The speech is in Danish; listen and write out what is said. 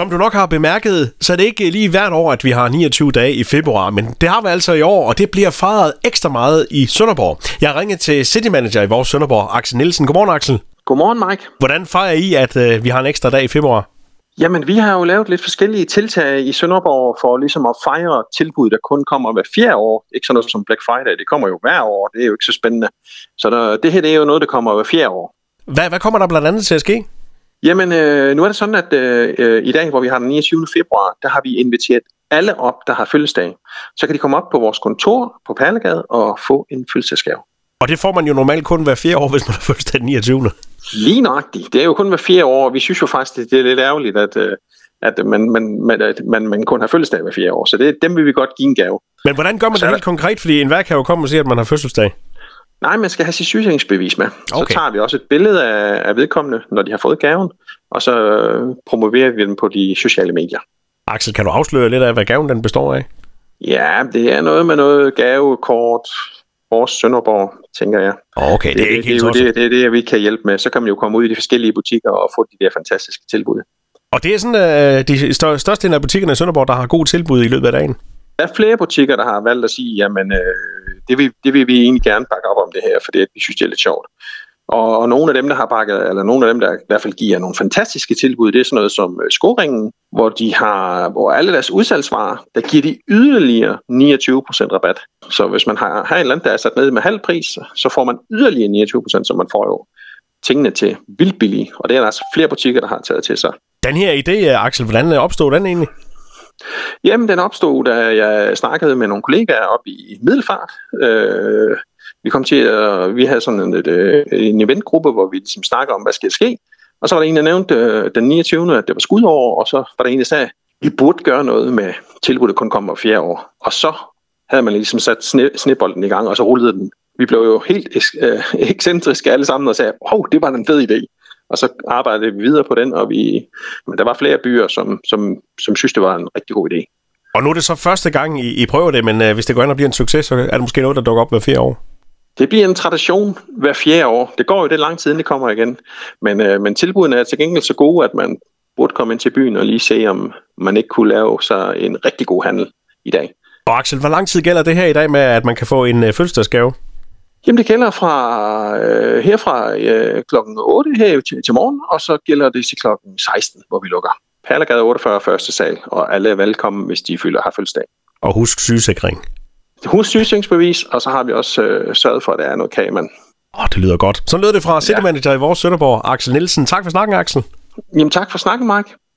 Som du nok har bemærket, så er det ikke lige hvert år, at vi har 29 dage i februar, men det har vi altså i år, og det bliver fejret ekstra meget i Sønderborg. Jeg har ringet til City Manager i vores Sønderborg, Axel Nielsen. Godmorgen, Axel. Godmorgen, Mike. Hvordan fejrer I, at øh, vi har en ekstra dag i februar? Jamen, vi har jo lavet lidt forskellige tiltag i Sønderborg for ligesom at fejre tilbud, der kun kommer hver fjerde år. Ikke sådan noget som Black Friday, det kommer jo hver år, det er jo ikke så spændende. Så der, det her det er jo noget, der kommer hver fjerde år. Hvad, hvad kommer der blandt andet til at ske? Jamen, øh, nu er det sådan, at øh, i dag, hvor vi har den 29. februar, der har vi inviteret alle op, der har fødselsdag. Så kan de komme op på vores kontor på Perlegade og få en fødselsdagsgave. Og det får man jo normalt kun hver fire år, hvis man har fødselsdag den 29. Lige nøjagtigt. Det er jo kun hver fire år, og vi synes jo faktisk, det er lidt ærgerligt, at, øh, at man, man, man, at man, man kun har fødselsdag hver fire år. Så det, dem vil vi godt give en gave. Men hvordan gør man så det helt konkret? Fordi enhver kan jo komme og sige, at man har fødselsdag. Nej, man skal have sit sygesikringsbevis med. Okay. Så tager vi også et billede af, af vedkommende, når de har fået gaven, og så øh, promoverer vi den på de sociale medier. Axel, kan du afsløre lidt af, hvad gaven den består af? Ja, det er noget med noget gavekort, vores Sønderborg, tænker jeg. Okay, det, er det, det, er jo det, det, er det, vi kan hjælpe med. Så kan man jo komme ud i de forskellige butikker og få de der fantastiske tilbud. Og det er sådan uh, de største af butikkerne i Sønderborg, der har gode tilbud i løbet af dagen? Der er flere butikker, der har valgt at sige, jamen, øh, det, vil, det vil vi egentlig gerne bakke op om det her, for det, vi synes, det er lidt sjovt. Og, og nogle af dem, der har bakket, eller nogle af dem, der i hvert fald giver nogle fantastiske tilbud, det er sådan noget som øh, skoringen, hvor de har, hvor alle deres udsalgsvarer, der giver de yderligere 29% rabat. Så hvis man har, har en eller anden, der er sat ned med halv pris, så får man yderligere 29%, så man får jo tingene til vildt billige. Og det er der altså flere butikker, der har taget til sig. Den her idé, Axel, hvordan opstod den egentlig? Jamen, den opstod, da jeg snakkede med nogle kollegaer op i Middelfart. Øh, vi kom til at, vi havde sådan en, øh, en eventgruppe, hvor vi ligesom snakker om, hvad skal ske. Og så var der en, der nævnte øh, den 29. at det var skudår, og så var der en, der sagde, at vi burde gøre noget med tilbuddet kun kommer fjerde år. Og så havde man ligesom sat sne, snebolden i gang, og så rullede den. Vi blev jo helt øh, ekscentriske alle sammen og sagde, wow, det var en fed idé. Og så arbejdede vi videre på den, og vi, men der var flere byer, som, som, som synes, det var en rigtig god idé. Og nu er det så første gang, I, I prøver det, men øh, hvis det går ind og bliver en succes, så er det måske noget, der dukker op hver fire år? Det bliver en tradition hver fjerde år. Det går jo det lang tid, det kommer igen. Men, øh, men tilbudene er til gengæld så gode, at man burde komme ind til byen og lige se, om man ikke kunne lave så en rigtig god handel i dag. Og Axel, hvor lang tid gælder det her i dag med, at man kan få en øh, fødselsdagsgave? Jamen det gælder fra øh, herfra øh, klokken 8 her til, til morgen, og så gælder det til klokken 16, hvor vi lukker. Perlegade 48 første sal, og alle er velkommen, hvis de føler har fødselsdag. Og husk sygesikring. Husk sygesikringsbevis, og så har vi også øh, sørget for, at der er noget kagemand. Åh, oh, det lyder godt. Så lød det fra City Manager ja. i vores Sønderborg, Axel Nielsen. Tak for snakken, Axel. Jamen tak for snakken, Mike.